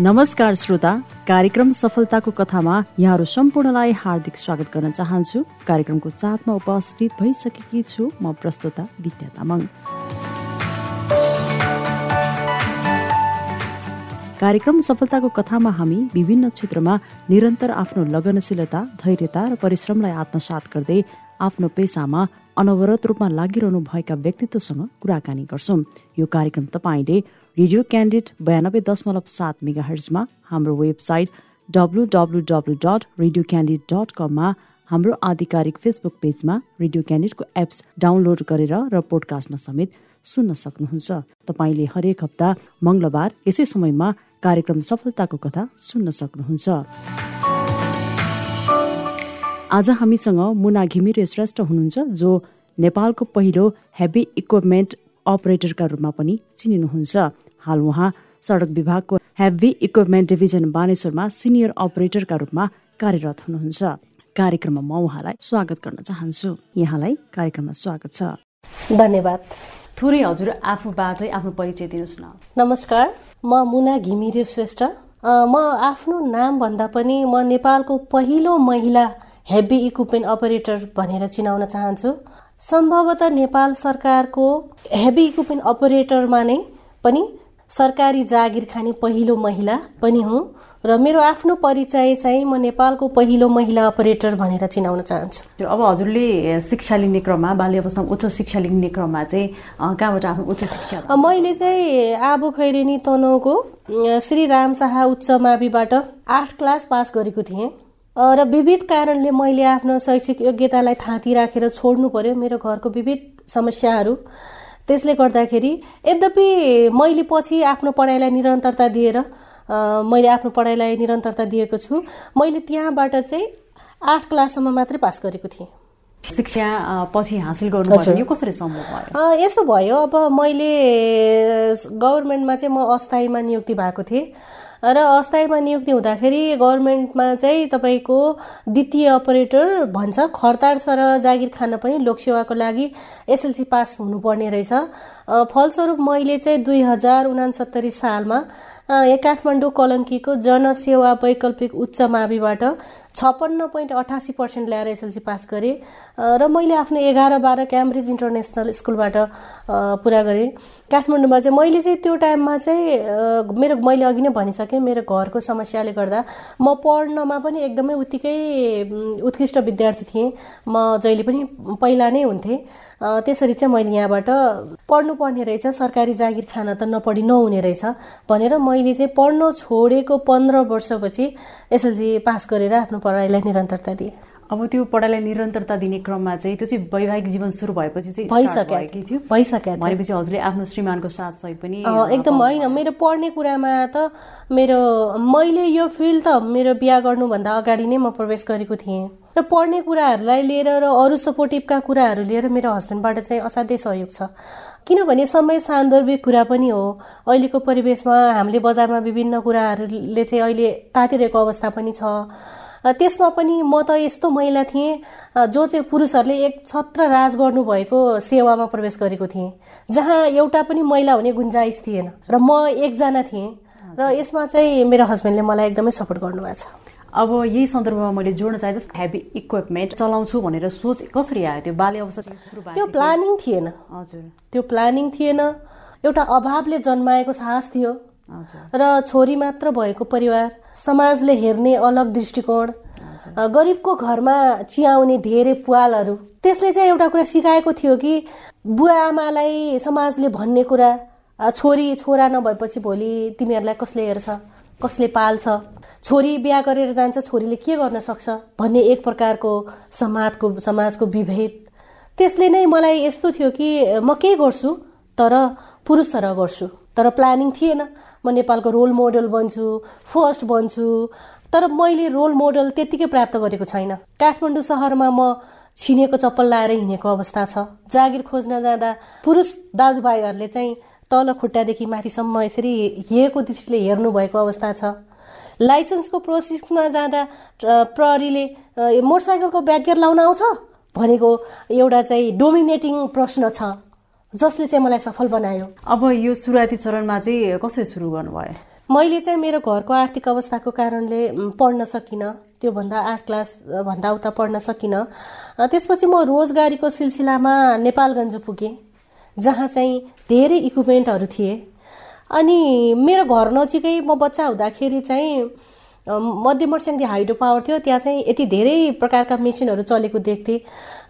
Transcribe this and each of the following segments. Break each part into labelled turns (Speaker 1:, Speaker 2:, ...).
Speaker 1: नमस्कार श्रोता कार्यक्रम सफलताको कथामा यहाँहरू सम्पूर्णलाई हार्दिक स्वागत गर्न चाहन्छु। कार्यक्रमको साथमा उपस्थित भइसकेकी छु म प्रस्तुता विद्या तामाङ। कार्यक्रम सफलताको कथामा हामी विभिन्न क्षेत्रमा निरन्तर आफ्नो लगनशीलता धैर्यता र परिश्रमलाई आत्मसात गर्दै आफ्नो पेसामा अनवरत रूपमा लागिरहनु भएका व्यक्तित्वसँग कुराकानी गर्छौँ। यो कार्यक्रम तपाईँले रेडियो क्यान्डिड बयानब्बे दशमलव सात मेगा हर्जमा हाम्रो website W W W dot radio candid dot कममा हाम्रो आधिकारिक फेसबुक पेजमा रेडियो क्यान्डिडको एप्स डाउनलोड गरेर र पोडकास्टमा समेत सुन्न सक्नुहुन्छ। तपाईँले हरेक हप्ता मङ्गलबार यसै समयमा कार्यक्रम सफलताको कथा सुन्न सक्नुहुन्छ। आज हामीसँग मुना घिमिरे श्रेष्ठ हुनुहुन्छ जो नेपालको पहिलो हेभी इक्विपमेन्ट अपरेटरका रूपमा पनि चिनिनुहुन्छ। हाल उहाँ सडक विभागको हेभी इक्विपमेन्ट डिभिजन बानेश्वरमा सिनियर अपरेटरका रूपमा कार्यरत हुनुहुन्छ। कार्यक्रममा म उहाँलाई स्वागत गर्न चाहन्छु। यहाँलाई कार्यक्रममा स्वागत छ।
Speaker 2: धन्यवाद।
Speaker 1: थोरै हजुर आफूबाटै आफ्नो परिचय दिनुहोस् न।
Speaker 2: नमस्कार। म मुना घिमिरे श्रेष्ठ। म आफ्नो नाम भन्दा पनि म नेपालको पहिलो महिला हेभी इक्विपमेन्ट अपरेटर भनेर चिनाउन चाहन्छु। सम्भवतः नेपाल सरकारको हेभी इक्विपमेन्ट अपरेटरमा नै पनि सरकारी जागिर खाने पहिलो महिला पनि हुँ र मेरो आफ्नो परिचय चाहिँ म नेपालको पहिलो महिला अपरेटर भनेर चिनाउन चाहन्छु।
Speaker 1: अब हजुरले शिक्षा लिने क्रममा बाल्य अवस्थामा उच्च शिक्षा लिने क्रममा चाहिँ कहाँबाट आफ्नो उच्च शिक्षा
Speaker 2: मैले चाहिँ आबु खैरेनी तनहुको श्री राम शाह उच्च माविबाट आठ क्लास पास गरेको थिएँ। र विविध कारणले मैले आफ्नो शैक्षिक योग्यतालाई थाँती राखेर छोड्नु पर्यो मेरो घरको विविध समस्याहरू। त्यसले गर्दाखेरि यद्यपि मैले पछि आफ्नो पढाइलाई निरन्तरता दिएर मैले आफ्नो पढाइलाई निरन्तरता दिएको छु मैले त्यहाँबाट चाहिँ आठ क्लाससम्म मात्रै पास गरेको थिएँ।
Speaker 1: शिक्षा पछि हासिल गर्नु यो कसरी सम्भव भयो?
Speaker 2: यस्तो भयो अब मैले गभर्मेन्टमा चाहिँ म अस्थायीमा नियुक्ति भएको थिएँ। र अस्थायीमा नियुक्ति हुँदाखेरि गभर्मेन्टमा चाहिँ तपाईँको द्वितीय अपरेटर भन्छ खरतार सर जागिर खान पनि लोकसेवाको लागि एसएलसी पास हुनुपर्ने रहेछ। फलस्वरूप मैले चाहिँ दुई हजार उनासत्तरी सालमा यहाँ काठमाडौँ कलङ्कीको जनसेवा वैकल्पिक उच्च माविबाट छप्पन्न पोइन्ट अठासी पर्सेन्ट ल्याएर एसएलसी पास गरेँ। र मैले आफ्नो एघार बाह्र क्याम्ब्रिज इन्टरनेसनल स्कुलबाट पुरा गरेँ। काठमाडौँमा चाहिँ मैले चाहिँ त्यो टाइममा चाहिँ मेरो मैले अघि नै भनिसकेँ मेरो घरको समस्याले गर्दा म पढ्नमा पनि एकदमै उत्तिकै उत्कृष्ट विद्यार्थी थिएँ। म जहिले पनि पहिला नै हुन्थेँ। त्यसरी चाहिँ मैले यहाँबाट पढ्नुपर्ने रहेछ। सरकारी जागिर खान त नपढी नहुने रहेछ भनेर मैले चाहिँ पढ्न छोडेको पन्ध्र वर्षपछि एसएलसी पास गरेर आफ्नो पढाइलाई निरन्तरता दिएँ।
Speaker 1: अब त्यो पढाइलाई निरन्तरता दिने क्रममा चाहिँ त्यो चाहिँ वैवाहिक जीवन सुरु भएपछि चाहिँ
Speaker 2: भइसक्यो थियो। भइसक्यो
Speaker 1: भनेपछि हजुरले आफ्नो श्रीमानको साथ सहित पनि
Speaker 2: एकदम होइन मेरो पढ्ने कुरामा त मेरो मैले यो फिल्ड त मेरो बिहा गर्नुभन्दा अगाडि नै म प्रवेश गरेको थिएँ। र पढ्ने कुराहरूलाई लिएर र अरू सपोर्टिभका कुराहरू लिएर मेरो हस्बेन्डबाट चाहिँ असाध्यै सहयोग छ। किनभने समय सान्दर्भिक कुरा पनि हो। अहिलेको परिवेशमा हामीले बजारमा विभिन्न कुराहरूले चाहिँ अहिले तातिरहेको अवस्था पनि छ। त्यसमा पनि म त यस्तो महिला थिएँ जो चाहिँ पुरुषहरूले एक छत्र राज गर्नुभएको सेवामा प्रवेश गरेको थिएँ जहाँ एउटा पनि महिला हुने गुन्जाइस थिएन र म एकजना थिएँ र यसमा चाहिँ मेरो हस्बेन्डले मलाई एकदमै सपोर्ट गर्नुभएको छ।
Speaker 1: अब यही सन्दर्भमा मैले जोड्न चाहे जस्तो हेभी इक्विपमेन्ट चलाउँछु भनेर सोच कसरी आयो त्यो बाल्य अवस्था
Speaker 2: त्यो प्लानिङ थिएन। हजुर। त्यो प्लानिङ थिएन। एउटा अभावले जन्माएको साहस थियो। र छोरी मात्र भएको परिवार समाजले हेर्ने अलग दृष्टिकोण गरिबको घरमा चियाउने धेरै पुवालहरू। त्यसले चाहिँ एउटा कुरा सिकाएको थियो कि बुवा आमालाई समाजले भन्ने कुरा छोरी छोरा नभएपछि भोलि तिमीहरूलाई कसले हेर्छ कसले पाल्छ? छोरी बिहा गरेर जान्छ छोरीले के गर्न सक्छ भन्ने एक प्रकारको समाजको समाजको विभेद। त्यसले नै मलाई यस्तो थियो कि म के गर्छु तर पुरुष तरह गर्छु। तर प्लानिङ थिएन। म नेपालको रोल मोडल बन्छु फर्स्ट बन्छु तर मैले रोल मोडल त्यत्तिकै प्राप्त गरेको छैन। काठमाडौँ सहरमा म छिनेको चप्पल लाएर हिँडेको अवस्था छ। जागिर खोज्न जाँदा पुरुष दाजुभाइहरूले चाहिँ तल खुट्टादेखि माथिसम्म यसरी हिएको दृष्टिले हेर्नुभएको अवस्था छ। लाइसेन्सको प्रोसेसमा जाँदा प्रहरीले मोटरसाइकलको ब्यागेर लाउन आउँछ भनेको एउटा चाहिँ डोमिनेटिङ प्रश्न छ। जसले चाहिँ मलाई सफल बनायो।
Speaker 1: अब यो सुरुवाती चरणमा चाहिँ कसरी सुरु गर्नुभयो?
Speaker 2: मैले चाहिँ मेरो घरको आर्थिक अवस्थाको कारणले पढ्न सकिनँ त्योभन्दा आठ क्लास भन्दा उता पढ्न सकिनँ। त्यसपछि म रोजगारीको सिलसिलामा नेपालगञ्ज पुगेँ जहाँ चाहिँ धेरै इक्विपमेन्टहरू थिए। अनि मेरो घर नजिकै म बच्चा हुँदाखेरि चाहिँ मध्यमर्स्याङदी हाइड्रो पावर थियो त्यहाँ चाहिँ यति धेरै प्रकारका मेसिनहरू चलेको देख्थेँ।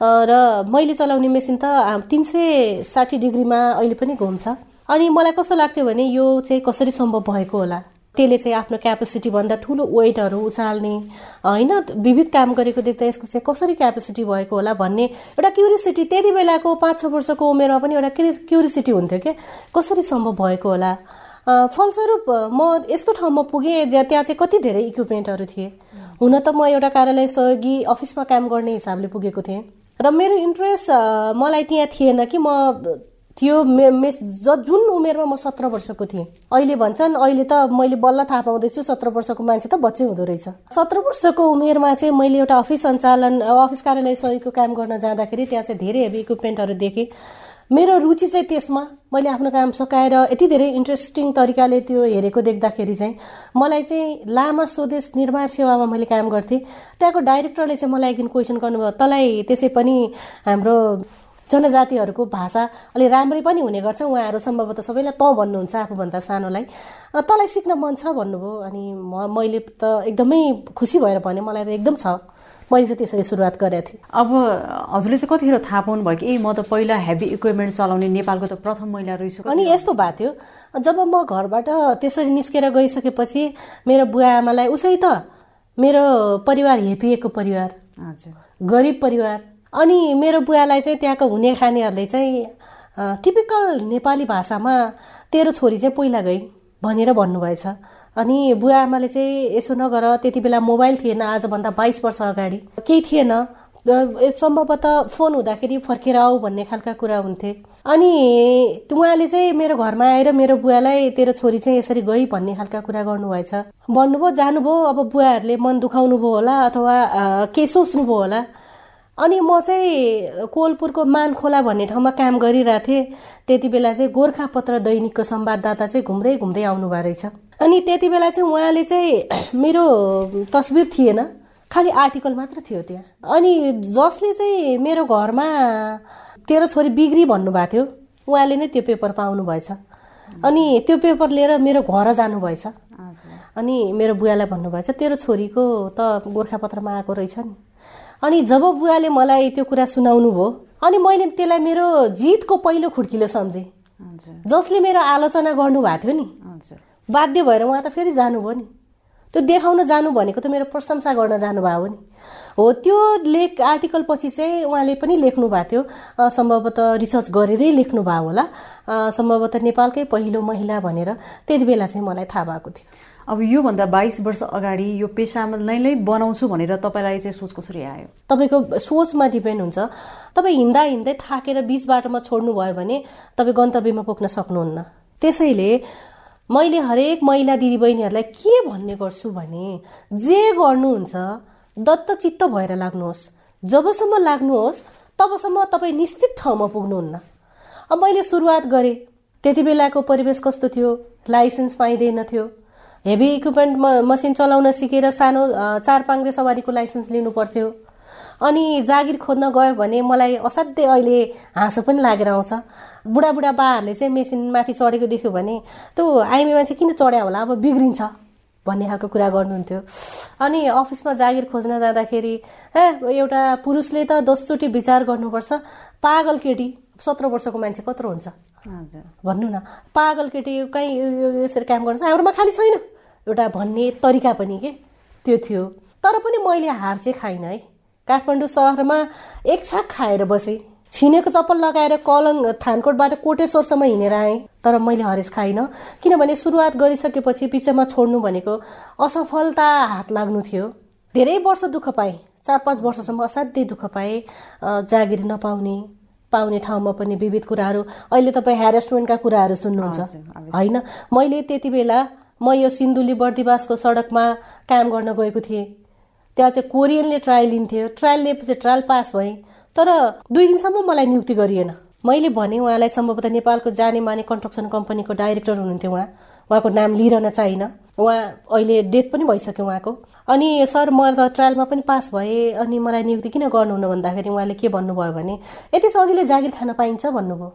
Speaker 2: र मैले चलाउने मेसिन त तिन सय साठी डिग्रीमा अहिले पनि घुम्छ। अनि मलाई कस्तो लाग्थ्यो भने यो चाहिँ कसरी सम्भव भएको होला? त्यसले चाहिँ आफ्नो क्यापेसिटीभन्दा ठुलो वेटहरू उचाल्ने होइन विविध काम गरेको देख्दा यसको चाहिँ कसरी क्यापेसिटी भएको होला भन्ने एउटा क्युरिसिटी त्यति बेलाको पाँच छ वर्षको उमेरमा पनि एउटा क्युरिसिटी हुन्थ्यो क्या कसरी सम्भव भएको होला? फलस्वरूप म यस्तो ठाउँमा पुगेँ जहाँ त्यहाँ चाहिँ कति धेरै इक्विपमेन्टहरू थिए। हुन त म एउटा कार्यालय सहयोगी अफिसमा काम गर्ने हिसाबले पुगेको थिएँ। र मेरो इन्ट्रेस्ट मलाई त्यहाँ थिएन कि म त्यो मे मे जुन उमेरमा म सत्र वर्षको थिएँ। अहिले भन्छन् अहिले त मैले बल्ल थाहा पाउँदैछु सत्र वर्षको मान्छे त बच्चै हुँदो रहेछ। सत्र वर्षको उमेरमा चाहिँ मैले एउटा अफिस सञ्चालन अफिस कार्यालय सहयोगको काम गर्न जाँदाखेरि त्यहाँ चाहिँ धेरै हेभी इक्विपमेन्टहरू देखेँ। मेरो रुचि चाहिँ त्यसमा मैले आफ्नो काम सकाएर यति धेरै इन्ट्रेस्टिङ तरिकाले त्यो हेरेको देख्दाखेरि चाहिँ मलाई चाहिँ लामा स्वदेश निर्माण सेवामा मैले काम गर्थेँ। त्यहाँको डाइरेक्टरले चाहिँ मलाई एक दिन क्वेसन गर्नुभयो तँलाई त्यसै पनि हाम्रो जनजातिहरूको भाषा अलि राम्रै पनि हुने गर्छ उहाँहरू सम्भवतः सबैलाई तँ भन्नुहुन्छ आफूभन्दा सानोलाई। तँलाई सिक्न मन छ भन्नुभयो। अनि म मैले त एकदमै खुसी भएर भने मलाई त एकदम छ। मैले चाहिँ त्यसरी सुरुवात गरेको थिएँ।
Speaker 1: अब हजुरले चाहिँ कतिखेर थाहा पाउनु भयो कि ए म त पहिला हेभी इक्विपमेन्ट चलाउने नेपालको त प्रथम महिला रहेछु
Speaker 2: अनि यस्तो भएको थियो जब म घरबाट त्यसरी निस्केर गइसकेपछि मेरो बुवा आमालाई उसै त मेरो परिवार हेपिएको परिवार हजुर। गरिब परिवार। अनि मेरो बुवालाई चाहिँ त्यहाँको हुने खानेहरूले चाहिँ टिपिकल नेपाली भाषामा तेरो छोरी चाहिँ पहिला गई भनेर भन्नुभएछ। अनि बुवा आमाले चाहिँ यसो नगर त्यति बेला मोबाइल थिएन आजभन्दा बाइस वर्ष अगाडि। केही थिएन। सम्भवतः फोन हुँदाखेरि फर्केर आऊ भन्ने खालका कुरा हुन्थे। अनि उहाँले चाहिँ मेरो घरमा आएर मेरो बुवालाई तेरो छोरी चाहिँ यसरी गई भन्ने खालका कुरा गर्नुभएछ। भन्नुभयो जानुभयो अब बुवाहरूले मन दुखाउनु भयो होला अथवा के सोच्नुभयो होला। अनि म चाहिँ कोलपुरको मानखोला भन्ने ठाउँमा काम गरिरहेको थिएँ। त्यति बेला चाहिँ गोर्खापत्र दैनिकको संवाददाता चाहिँ घुम्दै घुम्दै आउनु भएको रहेछ। अनि त्यति बेला चाहिँ उहाँले चाहिँ मेरो तस्बिर थिएन। खालि आर्टिकल मात्र थियो त्यहाँ। अनि जसले चाहिँ मेरो घरमा तेरो छोरी बिग्री भन्नुभएको थियो उहाँले नै त्यो पेपर पाउनु भएछ अनि त्यो पेपर लिएर मेरो घर जानुभएछ। अनि मेरो बुवालाई भन्नुभएछ तेरो छोरीको त गोर्खापत्रमा आएको रहेछ नि। अनि जब बुवाले मलाई त्यो कुरा सुनाउनु भयो अनि मैले त्यसलाई मेरो जितको पहिलो खुड्किलो सम्झेँ। जसले मेरो आलोचना गर्नुभएको थियो नि। बाध्य भएर उहाँ त फेरि जानुभयो नि। त्यो देखाउन जानु भनेको त मेरो प्रशंसा गर्न जानुभयो नि। हो त्यो लेख आर्टिकल पछि चाहिँ उहाँले पनि लेख्नु भएको थियो। सम्भवतः रिसर्च गरेरै लेख्नु भयो होला। सम्भवतः नेपालकै पहिलो महिला भनेर त्यति बेला चाहिँ मलाई थाहा भएको थियो।
Speaker 1: अब योभन्दा बाइस वर्ष अगाडि यो पेसामा नै नै बनाउँछु भनेर तपाईँलाई चाहिँ सोच कसरी आयो?
Speaker 2: तपाईँको सोचमा डिपेन्ड हुन्छ। तपाईँ हिँड्दा हिँड्दै थाकेर बिच बाटोमा छोड्नु भयो भने तपाईँ गन्तव्यमा पुग्न सक्नुहुन्न। त्यसैले मैले हरेक महिला दिदीबहिनीहरूलाई के भन्ने गर्छु भने जे गर्नुहुन्छ दत्त चित्त भएर लाग्नुहोस्। जबसम्म लाग्नुहोस् तबसम्म तपाईँ निश्चित ठाउँमा पुग्नुहुन्न। अब मैले सुरुवात गरेँ। त्यति बेलाको परिवेश कस्तो थियो? लाइसेन्स पाइँदैन थियो। हेभी इक्विपमेन्ट मसिन चलाउन सिकेर सानो चार पाङ्रे सवारीको लाइसेन्स लिनु पर्थ्यो। अनि जागिर खोज्न गयो भने मलाई असाध्यै अहिले हाँसो पनि लागेर आउँछ। बुढाबुढा बाहरूले चाहिँ मेसिनमाथि चढेको देख्यो भने त्यो आइमी मान्छे किन चढ्या होला? अब बिग्रिन्छ। भन्ने खालको कुरा गर्नुहुन्थ्यो। अनि अफिसमा जागिर खोज्न जाँदाखेरि ए एउटा पुरुषले त दसचोटि विचार गर्नुपर्छ। पागल केटी सत्र वर्षको मान्छे कत्रो हुन्छ। भन्नु न पागल केटी कहीँ यसरी काम गर्छ? हाम्रोमा खालि छैन? एउटा भन्ने तरिका पनि के? त्यो थियो। तर पनि मैले हार चाहिँ खाइनँ है। काठमाडौँ सहरमा एक छाक खाएर बसेँ। छिनेको चप्पल लगाएर कलङ थानकोटबाट कोटेश्वरसम्म हिँडेर आएँ। तर मैले हरेस खाइनँ किनभने सुरुवात गरिसकेपछि पिछामा छोड्नु भनेको असफलता हात लाग्नु थियो। धेरै वर्ष दुःख पाएँ। चार पाँच वर्षसम्म असाध्यै दुःख पाएँ जागिर नपाउने पाउने ठाउँमा पनि विविध कुराहरू। अहिले तपाईँ ह्यारेसमेन्टका कुराहरू सुन्नुहुन्छ। होइन मैले त्यति बेला म यो सिन्धुली बर्दिवासको सडकमा काम गर्न गएको थिएँ। त्यहाँ चाहिँ कोरियनले ट्रायल लिन्थ्यो। ट्रायल लिएपछि ट्रायल पास भएँ। तर दुई दिनसम्म मलाई नियुक्ति गरिएन। मैले भने उहाँलाई सम्भवतः नेपालको जाने माने कन्स्ट्रक्सन कम्पनीको डाइरेक्टर हुनुहुन्थ्यो उहाँ। उहाँको नाम लिइरहन चाहिन। उहाँ अहिले डेथ पनि भइसक्यो उहाँको। अनि सर म त ट्रायलमा पनि पास भएँ। अनि मलाई नियुक्ति किन गर्नुहुन्न भन्दाखेरि उहाँले के भन्नुभयो भने यति सजिलै जागिर खान पाइन्छ भन्नुभयो।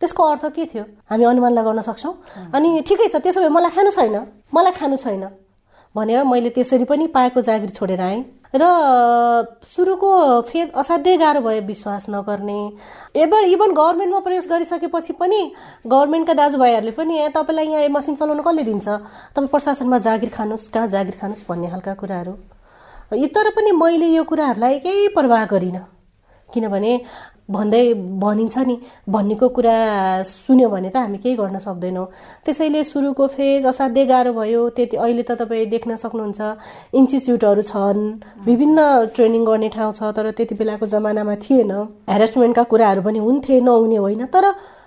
Speaker 2: त्यसको अर्थ के थियो? हामी अनुमान लगाउन सक्छौँ। अनि ठिकै छ त्यसो भए मलाई खानु छैन। मलाई खानु छैन। भनेर मैले त्यसरी पनि पाएको जागिर छोडेर आएँ। र सुरुको फेज असाध्यै गाह्रो भयो विश्वास नगर्ने। एभर इभन गभर्मेन्टमा प्रवेश गरिसकेपछि पनि गभर्मेन्टका दाजुभाइहरूले पनि तपाईँलाई यहाँ मसिन चलाउनु कसले दिन्छ? तपाईँ प्रशासनमा जागिर खानुहोस् कहाँ जागिर खानुहोस्? भन्ने खालका कुराहरू। तर पनि मैले यो कुराहरूलाई केही प्रवाह गरिनँ। किनभने भन्दै भनिन्छ नि भन्नेको कुरा सुन्यो भने त हामी केही गर्न सक्दैनौँ। त्यसैले सुरुको फेज असाध्यै गाह्रो भयो। त्यति अहिले त तपाईँ देख्न सक्नुहुन्छ इन्स्टिच्युटहरू छन् विभिन्न ट्रेनिङ गर्ने ठाउँ छ तर त्यति बेलाको जमानामा थिएन। हेरेसमेन्टका कुराहरू पनि हुन्थे नहुने होइन तर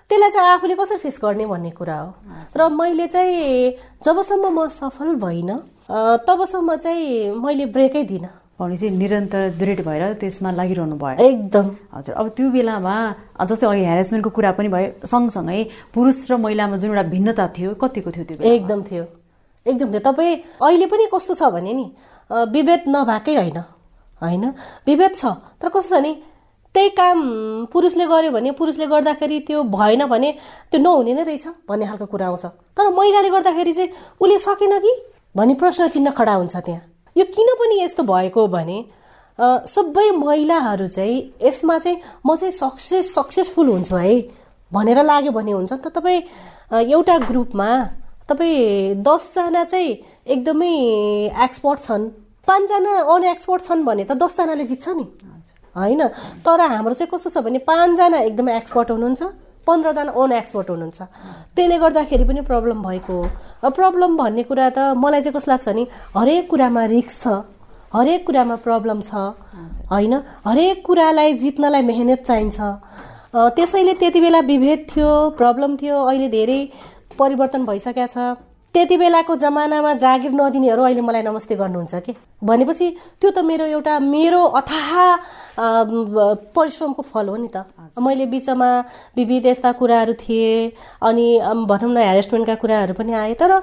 Speaker 2: त्यसलाई चाहिँ आफूले कसरी फेस गर्ने भन्ने कुरा हो। र मैले चाहिँ जबसम्म म सफल भइनँ तबसम्म चाहिँ मैले ब्रेकै दिइनँ।
Speaker 1: भनेपछि निरन्तर दृढ भएर त्यसमा लागिरहनु भयो।
Speaker 2: एकदम।
Speaker 1: हजुर अब त्यो बेलामा जस्तै अघि हेरेसमेन्टको कुरा पनि भयो सँगसँगै पुरुष र महिलामा जुन एउटा भिन्नता थियो कतिको थियो त्यो
Speaker 2: एकदम थियो। एकदम थियो। तपाईँ अहिले पनि कस्तो छ भने नि विभेद नभएकै होइन होइन? विभेद छ तर कस्तो छ नि त्यही काम पुरुषले गर्यो भने पुरुषले गर्दाखेरि त्यो भएन भने त्यो नहुने नै रहेछ भन्ने खालको कुरा आउँछ। तर महिलाले गर्दाखेरि चाहिँ उसले सकेन कि? भन्ने प्रश्न चिन्ह खडा हुन्छ त्यहाँ। यो किन पनि यस्तो भएको भने सबै महिलाहरू चाहिँ यसमा चाहिँ म चाहिँ सक्सेस सक्सेसफुल हुन्छु है भनेर लाग्यो भने हुन्छ नि त तपाईँ एउटा ग्रुपमा तपाईँ दसजना चाहिँ एकदमै एक्सपर्ट छन्। पाँचजना अन एक्सपर्ट छन् भने त दसजनाले जित्छ नि। होइन? तर हाम्रो चाहिँ कस्तो छ भने पाँचजना एकदमै एक्सपर्ट हुनुहुन्छ। पन्ध्रजना ओन एक्सपर्ट हुनुहुन्छ। त्यसले गर्दाखेरि पनि प्रब्लम भएको हो। प्रब्लम भन्ने कुरा त मलाई चाहिँ कस्तो लाग्छ नि हरेक कुरामा रिक्स छ हरेक कुरामा प्रब्लम छ होइन? हरेक कुरालाई जित्नलाई मेहनत चाहिन्छ। त्यसैले त्यति बेला विभेद थियो प्रब्लम थियो अहिले धेरै परिवर्तन भइसकेको छ। त्यति बेलाको जमानामा जागिर नदिनेहरू अहिले मलाई नमस्ते गर्नुहुन्छ कि? भनेपछि त्यो त मेरो एउटा मेरो अथाह परिश्रमको फल हो नि त। मैले बिचमा विविध यस्ता कुराहरू थिए अनि भनौँ न हेरेसमेन्टका कुराहरू पनि आए। तर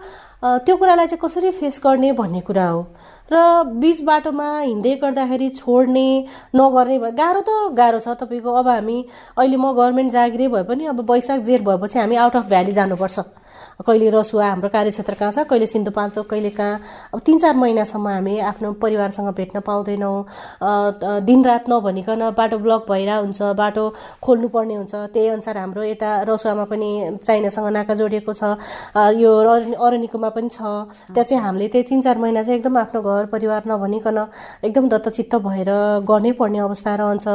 Speaker 2: त्यो कुरालाई चाहिँ कसरी फेस गर्ने भन्ने कुरा हो। र बिच बाटोमा हिँड्दै गर्दाखेरि छोड्ने नगर्ने गाह्रो त गाह्रो छ तपाईँको। अब हामी अहिले म गभर्मेन्ट जागिरै भए पनि अब वैशाख जेठ भएपछि हामी आउट अफ भ्याली जानुपर्छ। कहिले रसुवा हाम्रो कार्यक्षेत्र कहाँ छ कहिले सिन्धुपाल्चोक कहिले कहाँ। अब तिन चार महिनासम्म हामी आफ्नो परिवारसँग भेट्न पाउँदैनौँ। दिनरात नभनिकन बाटो ब्लक भइरहेको हुन्छ बाटो खोल्नुपर्ने हुन्छ। त्यही अनुसार हाम्रो यता रसुवामा पनि चाइनासँग नाका जोडिएको छ। यो अरनिकोमा पनि छ। त्यहाँ चाहिँ हामीले त्यही तिन चार महिना चाहिँ एकदम आफ्नो घर परिवार नभनिकन एकदम दत्तचित्त भएर गर्नै पर्ने अवस्था रहन्छ।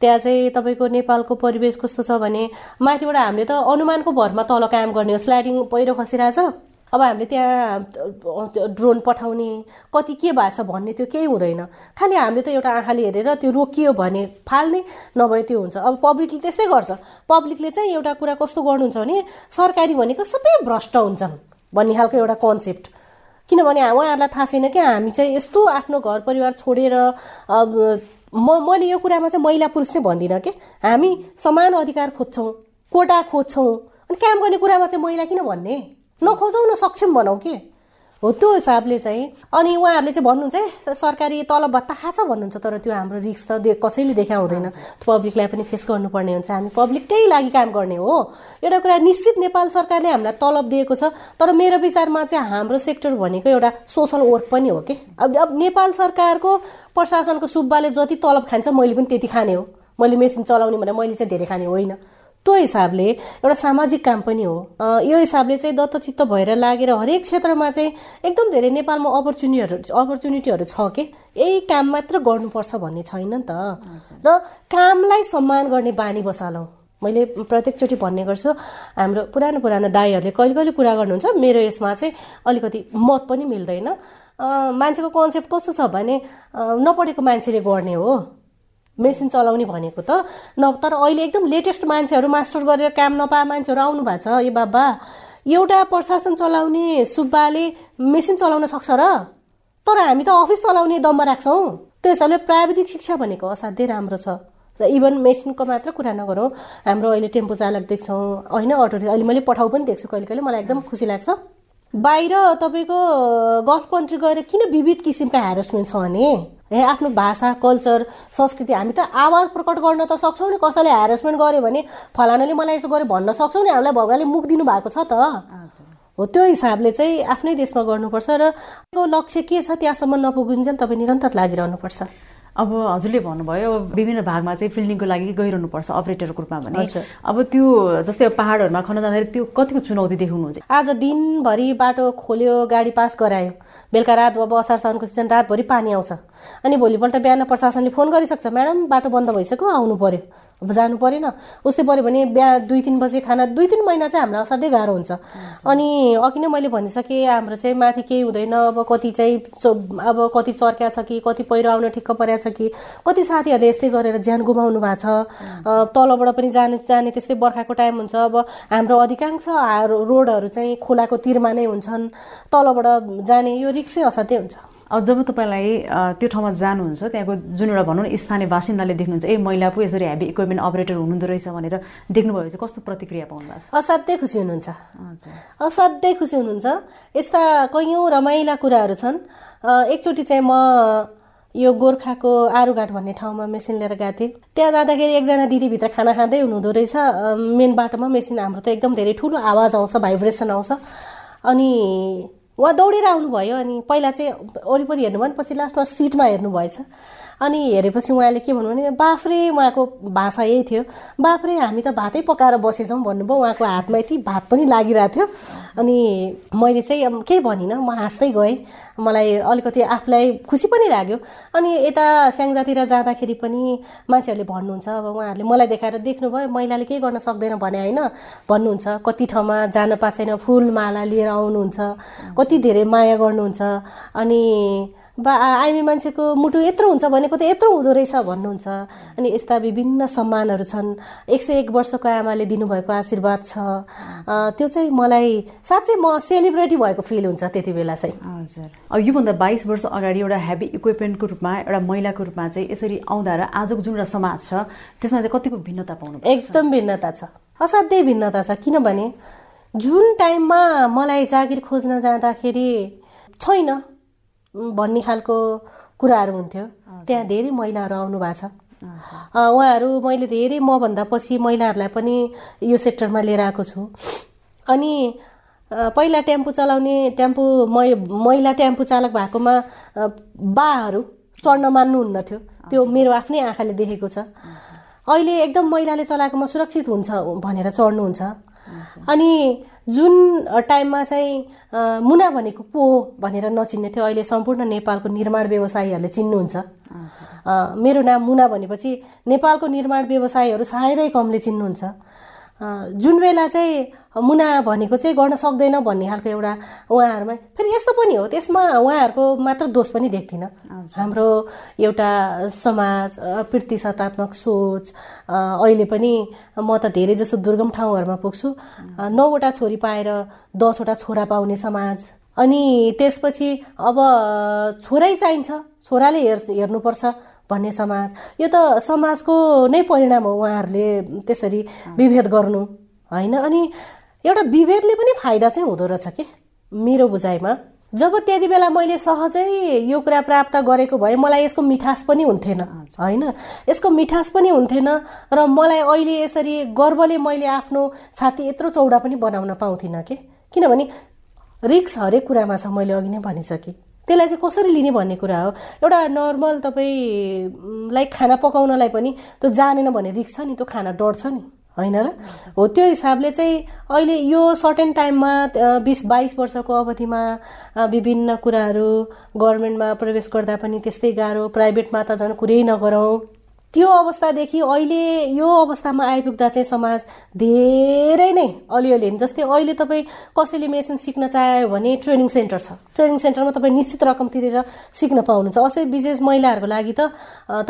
Speaker 2: त्यहाँ चाहिँ तपाईँको नेपालको परिवेश कस्तो छ भने माथिबाट हामीले त अनुमानको भरमा तल काम गर्ने हो। स्लाइडिङ पहिरो पहिरो खसिरहेछ अब हामीले त्यहाँ ड्रोन पठाउने कति के भएको छ भन्ने त्यो केही हुँदैन। खालि हामीले त एउटा आँखाले हेरेर त्यो रोकियो भने फाल्ने नभए त्यो हुन्छ। अब पब्लिकले त्यस्तै गर्छ। पब्लिकले चाहिँ एउटा कुरा कस्तो गर्नुहुन्छ भने सरकारी भनेको सबै भ्रष्ट हुन्छन् भन्ने खालको एउटा कन्सेप्ट किनभने उहाँहरूलाई थाहा छैन कि हामी चाहिँ यस्तो आफ्नो घर परिवार छोडेर म मैले यो कुरामा चाहिँ महिला पुरुष चाहिँ भन्दिनँ कि। हामी समान अधिकार खोज्छौँ कोटा खोज्छौँ। अनि काम गर्ने कुरामा चाहिँ महिला किन भन्ने? नखोजौँ न सक्षम बनाऊ के? हो त्यो हिसाबले चाहिँ। अनि उहाँहरूले चाहिँ भन्नुहुन्छ सरकारी तलब भत्ता खाछ भन्नुहुन्छ तर त्यो हाम्रो रिक्स त दे कसैले देखा हुँदैन। पब्लिकलाई पनि फेस गर्नुपर्ने हुन्छ। हामी पब्लिककै लागि काम गर्ने हो। एउटा कुरा निश्चित नेपाल सरकारले हामीलाई तलब दिएको छ तर मेरो विचारमा चाहिँ हाम्रो सेक्टर भनेको एउटा सोसल वर्क पनि हो कि? अब अब नेपाल सरकारको प्रशासनको सुब्बाले जति तलब खान्छ मैले पनि त्यति खाने हो। मैले मेसिन चलाउने भने मैले चाहिँ धेरै खाने होइन। त्यो हिसाबले एउटा सामाजिक काम पनि हो। यो हिसाबले चाहिँ दत्तचित्त भएर लागेर हरेक क्षेत्रमा चाहिँ एकदम धेरै नेपालमा अपर्च्युनिटीहरू अपर्च्युनिटीहरू छ कि? यही काम मात्र गर्नुपर्छ भन्ने छैन नि त। र कामलाई सम्मान गर्ने बानी बसालौँ। मैले प्रत्येकचोटि भन्ने गर्छु हाम्रो पुरानो पुरानो दाईहरूले कहिले कहिले कुरा गर्नुहुन्छ मेरो यसमा चाहिँ अलिकति मत पनि मिल्दैन। मान्छेको कन्सेप्ट कस्तो छ भने नपढेको मान्छेले गर्ने हो। मेसिन चलाउने भनेको त। न तर अहिले एकदम लेटेस्ट मान्छेहरू मास्टर गरेर काम नपाए मान्छेहरू आउनु भएको छ। ए बाबा एउटा प्रशासन चलाउने सुब्बाले मेसिन चलाउन सक्छ र? तर हामी त अफिस चलाउने दममा राख्छौँ। त्यो हिसाबले प्राविधिक शिक्षा भनेको असाध्यै राम्रो छ। इभन मेसिनको मात्र कुरा नगरौँ। हाम्रो अहिले टेम्पो चालक देख्छौँ। होइन अटो अहिले मैले पठाउ पनि देख्छु कहिले कहिले। मलाई एकदम खुसी लाग्छ। बाहिर तपाईँको गल्फ कन्ट्री गएर किन विविध किसिमका हेरेसमेन्ट छ भने? ए आफ्नो भाषा कल्चर संस्कृति हामी त आवाज प्रकट गर्न त सक्छौँ नि। कसैले हेरेसमेन्ट गर्यो भने फलानाले मलाई यसो गर्यो भन्न सक्छौँ नि। हामीलाई भगवान्ले मुख दिनुभएको छ त। हो त्यो हिसाबले चाहिँ आफ्नै देशमा गर्नुपर्छ र लक्ष्य के छ त्यहाँसम्म नपुगिन्जेल तपाईँ निरन्तर लागिरहनुपर्छ।
Speaker 1: अब हजुरले भन्नुभयो विभिन्न भागमा चाहिँ फिल्डिङको लागि गइरहनुपर्छ अपरेटरको रूपमा भने। अब त्यो जस्तै पहाडहरूमा खन्न जाँदाखेरि त्यो कतिको चुनौती देखाउनुहुन्छ
Speaker 2: आज दिनभरि बाटो खोल्यो गाडी पास गरायो। बेलुका रात अब असार साउनको सिजन रातभरि पानी आउँछ। अनि भोलिपल्ट बिहान प्रशासनले फोन गरिसक्छ म्याडम बाटो बन्द भइसक्यो आउनु पर्यो। अब जानु परेन। उस्तै पऱ्यो भने बिहा दुई तिन बजे खाना दुई तिन महिना चाहिँ हामीलाई असाध्यै गाह्रो हुन्छ। अनि अघि नै मैले भनिसकेँ हाम्रो चाहिँ माथि केही हुँदैन। अब कति चाहिँ अब कति चर्क्या छ कि कति पहिरो आउन ठिक्क परेको छ कि कति साथीहरूले यस्तै गरेर ज्यान गुमाउनु भएको छ। तलबाट पनि जाने जाने त्यस्तै बर्खाको टाइम हुन्छ। अब हाम्रो अधिकांश रोडहरू चाहिँ खोलाको तिरमा नै हुन्छन्। तलबाट जाने यो रिक्सै असाध्यै हुन्छ।
Speaker 1: अब जब तपाईँलाई त्यो ठाउँमा जानुहुन्छ त्यहाँको जुन एउटा भनौँ न स्थानीय बासिन्दाले देख्नुहुन्छ ए महिला पो यसरी हेभी इक्विपमेन्ट अपरेटर हुनुहुँदो रहेछ भनेर देख्नुभयो चाहिँ कस्तो प्रतिक्रिया पाउनु
Speaker 2: असाध्यै खुसी हुनुहुन्छ। असाध्यै खुसी हुनुहुन्छ। यस्ता कैयौँ रमाइला कुराहरू छन्। एकचोटि चाहिँ म यो गोर्खाको आरुघाट भन्ने ठाउँमा मेसिन लिएर गएको थिएँ। त्यहाँ जाँदाखेरि एकजना दिदीभित्र खाना खाँदै हुनुहुँदो रहेछ। मेन बाटोमा मेसिन हाम्रो त एकदम धेरै ठुलो आवाज आउँछ भाइब्रेसन आउँछ। अनि उहाँ दौडेर आउनुभयो अनि पहिला चाहिँ वरिपरि हेर्नुभयो भने पछि लास्टमा सिटमा हेर्नुभएछ। अनि हेरेपछि उहाँले के भन्नु भने बाफ्रे उहाँको भाषा यही थियो। बाफ्रे हामी त भातै पकाएर बसेछौँ भन्नुभयो। उहाँको हातमा यति भात पनि लागिरहेको थियो। अनि मैले चाहिँ अब केही भनिनँ म हाँस्दै गएँ। मलाई अलिकति आफूलाई खुसी पनि लाग्यो। अनि यता स्याङ्जातिर जाँदाखेरि पनि मान्छेहरूले भन्नुहुन्छ अब उहाँहरूले मलाई देखाएर देख्नुभयो महिलाले केही गर्न सक्दैन भने होइन। भन्नुहुन्छ कति ठाउँमा जान पाएको छैन फुल माला लिएर आउनुहुन्छ कति धेरै माया गर्नुहुन्छ। अनि बा आइमी मान्छेको मुटु यत्रो हुन्छ भनेको त यत्रो हुँदो रहेछ भन्नुहुन्छ। अनि यस्ता विभिन्न सम्मानहरू छन्। एक सय एक वर्षको आमाले दिनुभएको आशीर्वाद छ। त्यो चाहिँ मलाई साँच्चै म सेलिब्रेटी भएको फिल हुन्छ त्यति बेला चाहिँ।
Speaker 1: हजुर। अब योभन्दा बाइस वर्ष अगाडि एउटा हेभी इक्विपमेन्टको रूपमा एउटा महिलाको रूपमा चाहिँ यसरी आउँदा र आजको जुन एउटा समाज छ त्यसमा चाहिँ कतिको भिन्नता पाउनु
Speaker 2: एकदम भिन्नता छ। असाध्यै भिन्नता छ। किनभने जुन टाइममा मलाई जागिर खोज्न जाँदाखेरि छैन। भन्ने खालको कुराहरू हुन्थ्यो। त्यहाँ धेरै महिलाहरू आउनु भएको छ। उहाँहरू मैले धेरै मभन्दा पछि महिलाहरूलाई पनि यो सेक्टरमा लिएर आएको छु। अनि पहिला टेम्पो चलाउने टेम्पो महिला टेम्पो चालक भएकोमा बाहरू चढ्न मान्नुहुन्न थियो त्यो मेरो आफ्नै आँखाले देखेको छ। अहिले एकदम महिलाले चलाएकोमा सुरक्षित हुन्छ भनेर चढ्नुहुन्छ। अनि जुन टाइममा चाहिँ मुना भनेको को हो भनेर नचिन्ने थियो अहिले सम्पूर्ण नेपालको निर्माण व्यवसायीहरूले चिन्नुहुन्छ। मेरो नाम मुना भनेपछि नेपालको निर्माण व्यवसायीहरू सायदै कमले चिन्नुहुन्छ। जुन बेला चाहिँ मुना भनेको चाहिँ गर्न सक्दैन भन्ने खालको एउटा उहाँहरूमा फेरि यस्तो पनि हो त्यसमा उहाँहरूको मात्र दोष पनि देख्दिनँ। हाम्रो एउटा समाज प्रतिशतात्मक सोच अहिले पनि म त धेरै जसो दुर्गम ठाउँहरूमा पुग्छु। नौवटा छोरी पाएर दसवटा छोरा पाउने समाज अनि त्यसपछि अब छोरै चाहिन्छ छोराले हेर् हेर्नुपर्छ। भन्ने समाज। यो त समाजको नै परिणाम हो उहाँहरूले त्यसरी विभेद गर्नु होइन? अनि एउटा विभेदले पनि फाइदा चाहिँ हुँदो रहेछ कि? मेरो बुझाइमा। जब त्यति बेला मैले सहजै यो कुरा प्राप्त गरेको भए मलाई यसको मिठास पनि हुन्थेन होइन? यसको मिठास पनि हुन्थेन र मलाई अहिले यसरी गर्वले मैले आफ्नो छाती यत्रो चौडा पनि बनाउन पाउँथिनँ कि? किनभने रिक्स हरेक कुरामा छ मैले अघि नै भनिसकेँ। त्यसलाई चाहिँ कसरी लिने भन्ने कुरा हो? एउटा नर्मल तपाईँलाई खाना पकाउनलाई पनि त्यो जानेन भने रिक्स छ नि त्यो खाना डढ्छ नि होइन र? हो त्यो हिसाबले चाहिँ अहिले यो सर्टेन टाइममा बिस बाइस वर्षको अवधिमा विभिन्न कुराहरू गभर्मेन्टमा प्रवेश गर्दा पनि त्यस्तै गाह्रो प्राइभेटमा त झन् कुरै नगरौँ। त्यो अवस्थादेखि अहिले यो अवस्थामा आइपुग्दा चाहिँ समाज धेरै नै अलिअलि जस्तै अहिले तपाईँ कसैले मेसिन सिक्न चाह्यो भने ट्रेनिङ सेन्टर छ। ट्रेनिङ सेन्टरमा तपाईँ निश्चित रकम तिरेर सिक्न पाउनुहुन्छ। असै विशेष महिलाहरूको लागि त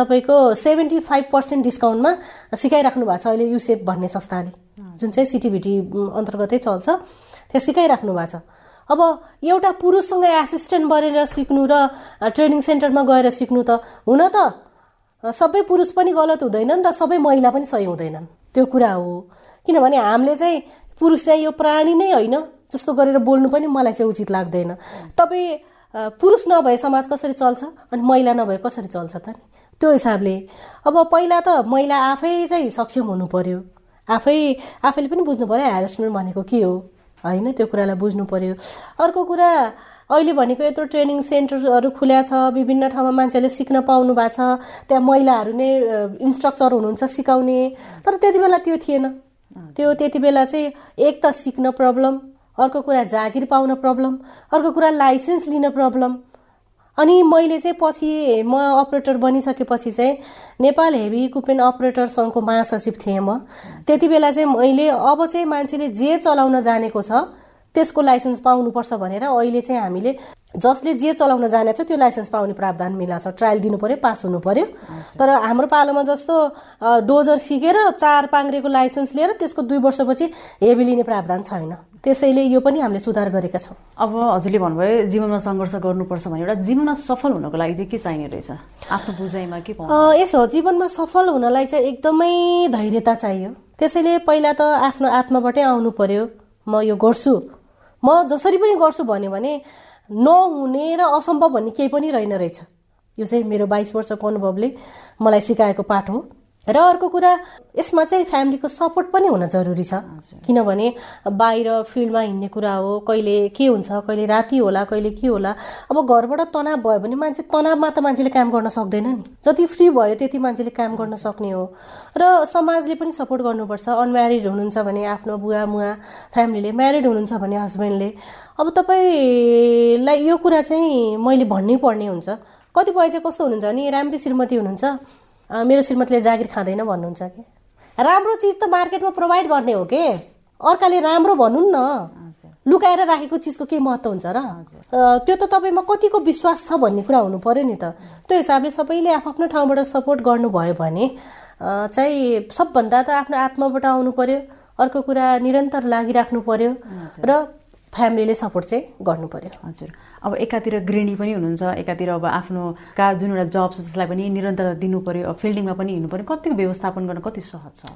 Speaker 2: तपाईँको सेभेन्टी फाइभ पर्सेन्ट डिस्काउन्टमा सिकाइराख्नु भएको छ अहिले युसेफ भन्ने संस्थाले। जुन चाहिँ सिटिभिटी अन्तर्गतै चल्छ त्यहाँ सिकाइराख्नु भएको छ। अब एउटा पुरुषसँग एसिस्टेन्ट बनेर सिक्नु र ट्रेनिङ सेन्टरमा गएर सिक्नु त हुन त सबै पुरुष पनि गलत हुँदैनन् र सबै महिला पनि सही हुँदैनन्। त्यो कुरा हो। किनभने हामीले चाहिँ पुरुष चाहिँ यो प्राणी नै होइन। जस्तो गरेर बोल्नु पनि मलाई चाहिँ उचित लाग्दैन। तपाईँ पुरुष नभए समाज कसरी चल्छ? अनि महिला नभए कसरी चल्छ त नि? त्यो हिसाबले। अब पहिला त महिला आफै चाहिँ सक्षम हुनु पर्यो। आफै आफैले पनि बुझ्नु पऱ्यो ह्यारेसमेन्ट भनेको के हो? होइन त्यो कुरालाई बुझ्नु पर्यो। अर्को कुरा अहिले भनेको यत्रो ट्रेनिङ सेन्टरहरू खुल्या छ विभिन्न ठाउँमा मान्छेले सिक्न पाउनु भएको छ त्यहाँ महिलाहरू नै इन्स्ट्रक्चर हुनुहुन्छ सिकाउने। तर त्यति बेला त्यो थिएन। त्यो त्यति बेला चाहिँ एक त सिक्न प्रब्लम अर्को कुरा जागिर पाउन प्रब्लम अर्को कुरा लाइसेन्स लिन प्रब्लम अनि मैले चाहिँ पछि म अपरेटर बनिसकेपछि चाहिँ नेपाल हेभी इक्विपमेन्ट अपरेटर सङ्घको महासचिव थिएँ म। त्यति बेला चाहिँ मैले अब चाहिँ मान्छेले जे चलाउन जानेको छ त्यसको लाइसेन्स पाउनुपर्छ भनेर अहिले चाहिँ हामीले जसले जे चलाउन जाने छ त्यो लाइसेन्स पाउने प्रावधान मिलाएको छ। ट्रायल दिनु पऱ्यो पास हुनु पऱ्यो तर हाम्रो पालोमा जस्तो डोजर सिकेर चार पाङ्रेको लाइसेन्स लिएर त्यसको दुई वर्षपछि हेभी लिने प्रावधान छैन। त्यसैले यो पनि हामीले सुधार गरेका छौँ।
Speaker 1: अब हजुरले भन्नुभयो जीवनमा सङ्घर्ष गर्नुपर्छ भने एउटा जीवनमा सफल हुनको लागि चाहिँ के चाहिने रहेछ? आफ्नो बुझाइमा के
Speaker 2: यसो जीवनमा सफल हुनलाई चाहिँ एकदमै धैर्यता चाहियो। त्यसैले पहिला त आफ्नो आत्माबाटै आउनु पर्यो। म यो गर्छु। म जसरी पनि गर्छु भन्यो भने नहुने र असम्भव भन्ने केही पनि रहेन रहेछ। यो चाहिँ मेरो बाइस वर्षको अनुभवले मलाई सिकाएको पाठ हो। र अर्को कुरा यसमा चाहिँ फ्यामिलीको सपोर्ट पनि हुन जरुरी छ। किनभने बाहिर फिल्डमा हिँड्ने कुरा हो कहिले के हुन्छ कहिले राति होला कहिले के होला। अब घरबाट तनाव भयो भने मान्छे तनावमा त मान्छेले काम गर्न सक्दैन नि। जति फ्री भयो त्यति मान्छेले काम गर्न सक्ने हो। र समाजले पनि सपोर्ट गर्नुपर्छ। अनम्यारिड हुनुहुन्छ भने आफ्नो बुवा मुवा फ्यामिलीले म्यारिड हुनुहुन्छ भने हस्बेन्डले। अब तपाईँलाई यो कुरा चाहिँ मैले भन्नै पर्ने हुन्छ। कतिपय चाहिँ कस्तो हुनुहुन्छ? भने राम्री श्रीमती हुनुहुन्छ? मेरो श्रीमतीले जागिर खाँदैन भन्नुहुन्छ कि? राम्रो चिज त मार्केटमा प्रोभाइड गर्ने हो कि? अर्काले राम्रो भनौँ न। लुकाएर राखेको चिजको के महत्त्व हुन्छ र? त्यो त तपाईँमा कतिको विश्वास छ भन्ने कुरा हुनु पऱ्यो नि त। त्यो हिसाबले सबैले आफ्नो ठाउँबाट सपोर्ट गर्नुभयो भने चाहिँ सबभन्दा त आफ्नो आत्माबाट आउनु पर्यो। अर्को कुरा निरन्तर लागिराख्नु पर्यो। र फ्यामिलीले सपोर्ट चाहिँ गर्नु पर्यो।
Speaker 1: हजुर। अब एकातिर गृहिणी पनि हुनुहुन्छ एकातिर अब आफ्नो का जुन एउटा जब छ त्यसलाई पनि निरन्तर दिनु पऱ्यो फिल्डिङमा पनि हिँड्नु पऱ्यो कतिको व्यवस्थापन गर्न कति सहज छ?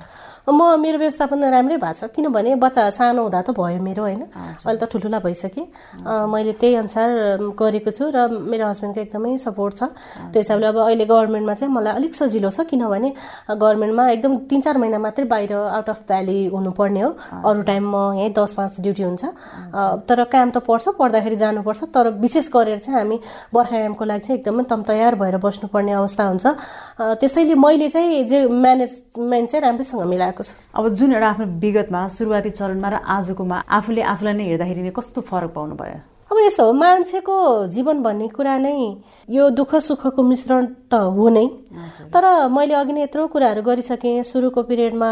Speaker 2: म मेरो व्यवस्थापन राम्रै भएको छ। किनभने बच्चा सानो हुँदा त भयो मेरो होइन? अहिले त ठुल्ठुला भइसकेँ। मैले त्यही अनुसार गरेको छु र मेरो हस्बेन्डको एकदमै सपोर्ट छ। त्यो हिसाबले अब अहिले गभर्मेन्टमा चाहिँ मलाई अलिक सजिलो छ किनभने गभर्मेन्टमा एकदम तिन चार महिना मात्रै बाहिर आउट अफ भ्याली हुनुपर्ने हो। अरू टाइम म यहीँ दस पाँच ड्युटी हुन्छ। तर काम त पर्छ पढ्दाखेरि जानुपर्छ। तर विशेष गरेर चाहिँ हामी बर्खायामको लागि चाहिँ एकदमै तम तयार भएर बस्नुपर्ने अवस्था हुन्छ। त्यसैले मैले चाहिँ जे म्यानेजमेन्ट चाहिँ राम्रैसँग मिलाएको छु।
Speaker 1: अब जुन एउटा आफ्नो विगतमा सुरुवाती चरणमा र आजकोमा आफूले आफूलाई नै हेर्दाखेरि नै कस्तो फरक पाउनु भयो
Speaker 2: अब यस्तो हो मान्छेको जीवन भन्ने कुरा नै यो दुःख सुखको मिश्रण त हो नै। तर मैले अघि नै यत्रो कुराहरू गरिसकेँ सुरुको पिरियडमा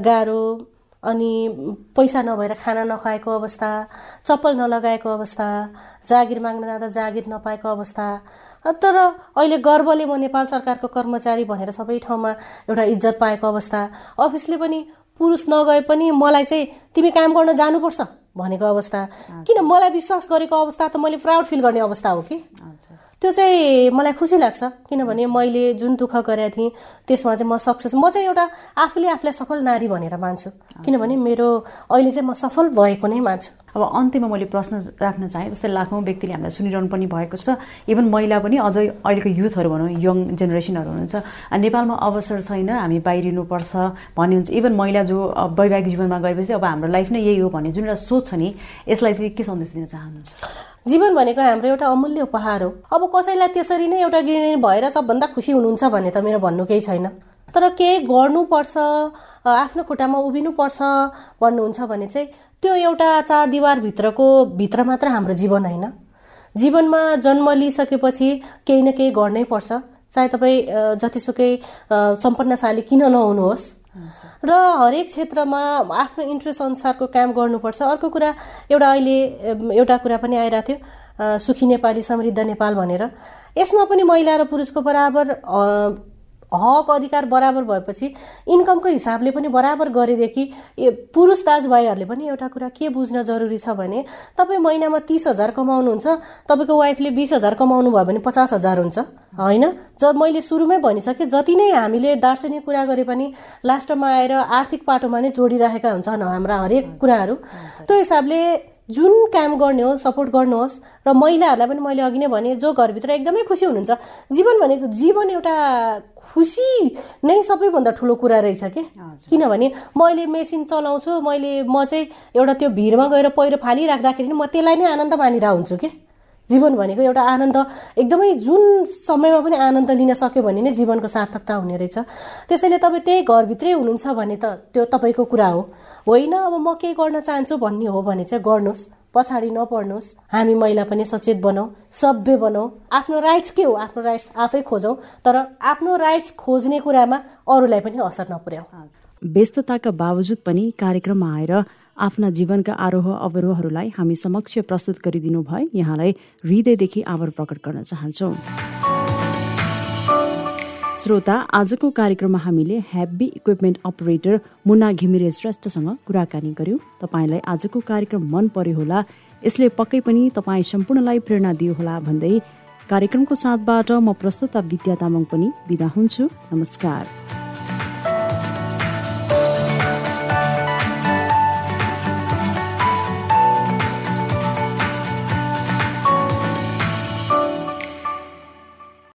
Speaker 2: गाह्रो अनि पैसा नभएर खाना नखाएको अवस्था चप्पल नलगाएको अवस्था जागिर माग्न जाँदा जागिर नपाएको अवस्था तर अहिले गर्वले म नेपाल सरकारको कर्मचारी भनेर सबै ठाउँमा एउटा इज्जत पाएको अवस्था। अफिसले पनि पुरुष नगए पनि मलाई चाहिँ तिमी काम गर्न जानुपर्छ भनेको अवस्था। किन मलाई विश्वास गरेको अवस्था त मैले प्राउड फिल गर्ने अवस्था हो कि? त्यो चाहिँ मलाई खुसी लाग्छ किनभने मैले जुन दुःख गरेको थिएँ त्यसमा चाहिँ म सक्सेस म चाहिँ एउटा आफूले आफूलाई सफल नारी भनेर मान्छु। किनभने मेरो अहिले चाहिँ म सफल भएको नै मान्छु।
Speaker 1: अब अन्त्यमा मैले प्रश्न राख्न चाहेँ जस्तै लाखौँ व्यक्तिले हामीलाई सुनिरहनु पनि भएको छ। इभन महिला पनि अझै अहिलेको युथहरू भनौँ यङ जेनेरेसनहरू हुनुहुन्छ। नेपालमा अवसर छैन हामी बाहिरिनुपर्छ भन्ने हुन्छ। इभन महिला जो वैवाहिक जीवनमा गएपछि अब हाम्रो लाइफ नै यही हो भन्ने जुन एउटा सोच छ नि यसलाई चाहिँ के सन्देश दिन चाहनुहुन्छ?
Speaker 2: जीवन भनेको हाम्रो एउटा अमूल्य उपहार हो। अब कसैलाई त्यसरी नै एउटा गृहिणी भएर सबभन्दा खुसी हुनुहुन्छ भने त मेरो भन्नु केही छैन। तर केही गर्नुपर्छ आफ्नो खुट्टामा उभिनुपर्छ भन्नुहुन्छ भने चाहिँ त्यो एउटा चार दिवारभित्रको भित्र मात्र हाम्रो जीवन होइन। जीवनमा जन्म लिइसकेपछि केही न केही गर्नै पर्छ। चाहे तपाईँ जतिसुकै सम्पन्नशाली किन नहुनुहोस्। र हरेक क्षेत्रमा आफ्नो इन्ट्रेस्ट अनुसारको काम गर्नुपर्छ। अर्को कुरा एउटा अहिले एउटा कुरा पनि आइरहेको थियो सुखी नेपाली समृद्ध नेपाल भनेर। यसमा पनि महिला र पुरुषको बराबर हक अधिकार बराबर भएपछि इन्कमको हिसाबले पनि बराबर गरेदेखि पुरुष दाजुभाइहरूले पनि एउटा कुरा के बुझ्न जरुरी छ भने तपाईँ महिनामा तिस हजार कमाउनुहुन्छ तपाईँको वाइफले बिस हजार कमाउनु भयो भने पचास हजार हुन्छ। होइन? जब मैले सुरुमै भनिसकेँ जति नै हामीले दार्शनिक कुरा गरे पनि लास्टमा आएर आर्थिक पाटोमा नै जोडिरहेका हुन्छन् हाम्रा हरेक कुराहरू। त्यो हिसाबले जुन काम गर्ने हो सपोर्ट गर्नुहोस् र महिलाहरूलाई पनि मैले अघि नै भने जो घरभित्र एकदमै खुसी हुनुहुन्छ जीवन भनेको जीवन एउटा खुसी नै सबैभन्दा ठुलो कुरा रहेछ कि? किनभने मैले मेसिन चलाउँछु मैले म चाहिँ एउटा त्यो भिडमा गएर पहिरो फालिराख्दाखेरि म त्यसलाई नै आनन्द मानिरहेको हुन्छु कि? जीवन भनेको एउटा आनन्द एकदमै जुन समयमा पनि आनन्द लिन सक्यो भने नै जीवनको सार्थकता हुने रहेछ। त्यसैले तपाईँ त्यही घरभित्रै हुनुहुन्छ भने त त्यो तपाईँको कुरा हो। होइन अब म केही गर्न चाहन्छु भन्ने हो भने चाहिँ गर्नुहोस्। पछाडि नपर्नुहोस्। हामी महिला पनि सचेत बनाऊ सभ्य बनाऊ आफ्नो राइट्स के हो? आफ्नो राइट्स आफै खोजौँ तर आफ्नो राइट्स खोज्ने कुरामा अरूलाई पनि असर नपुर्याऊ।
Speaker 1: व्यस्तताका बावजुद पनि कार्यक्रममा आएर आफ्ना जीवनका आरोह अवरोहहरूलाई हामी समक्ष प्रस्तुत गरिदिनु भए यहाँलाई हृदयदेखि आभार प्रकट गर्न चाहन्छौँ। श्रोता आजको कार्यक्रममा हामीले heavy equipment operator Muna Ghimire श्रेष्ठसँग कुराकानी गर्यौँ। तपाईँलाई आजको कार्यक्रम मन पर्यो होला यसले पक्कै पनि तपाईँ सम्पूर्णलाई प्रेरणा दियो होला भन्दै कार्यक्रमको साथबाट म प्रस्तुता विद्या तामाङ पनि बिदा हुन्छु। नमस्कार।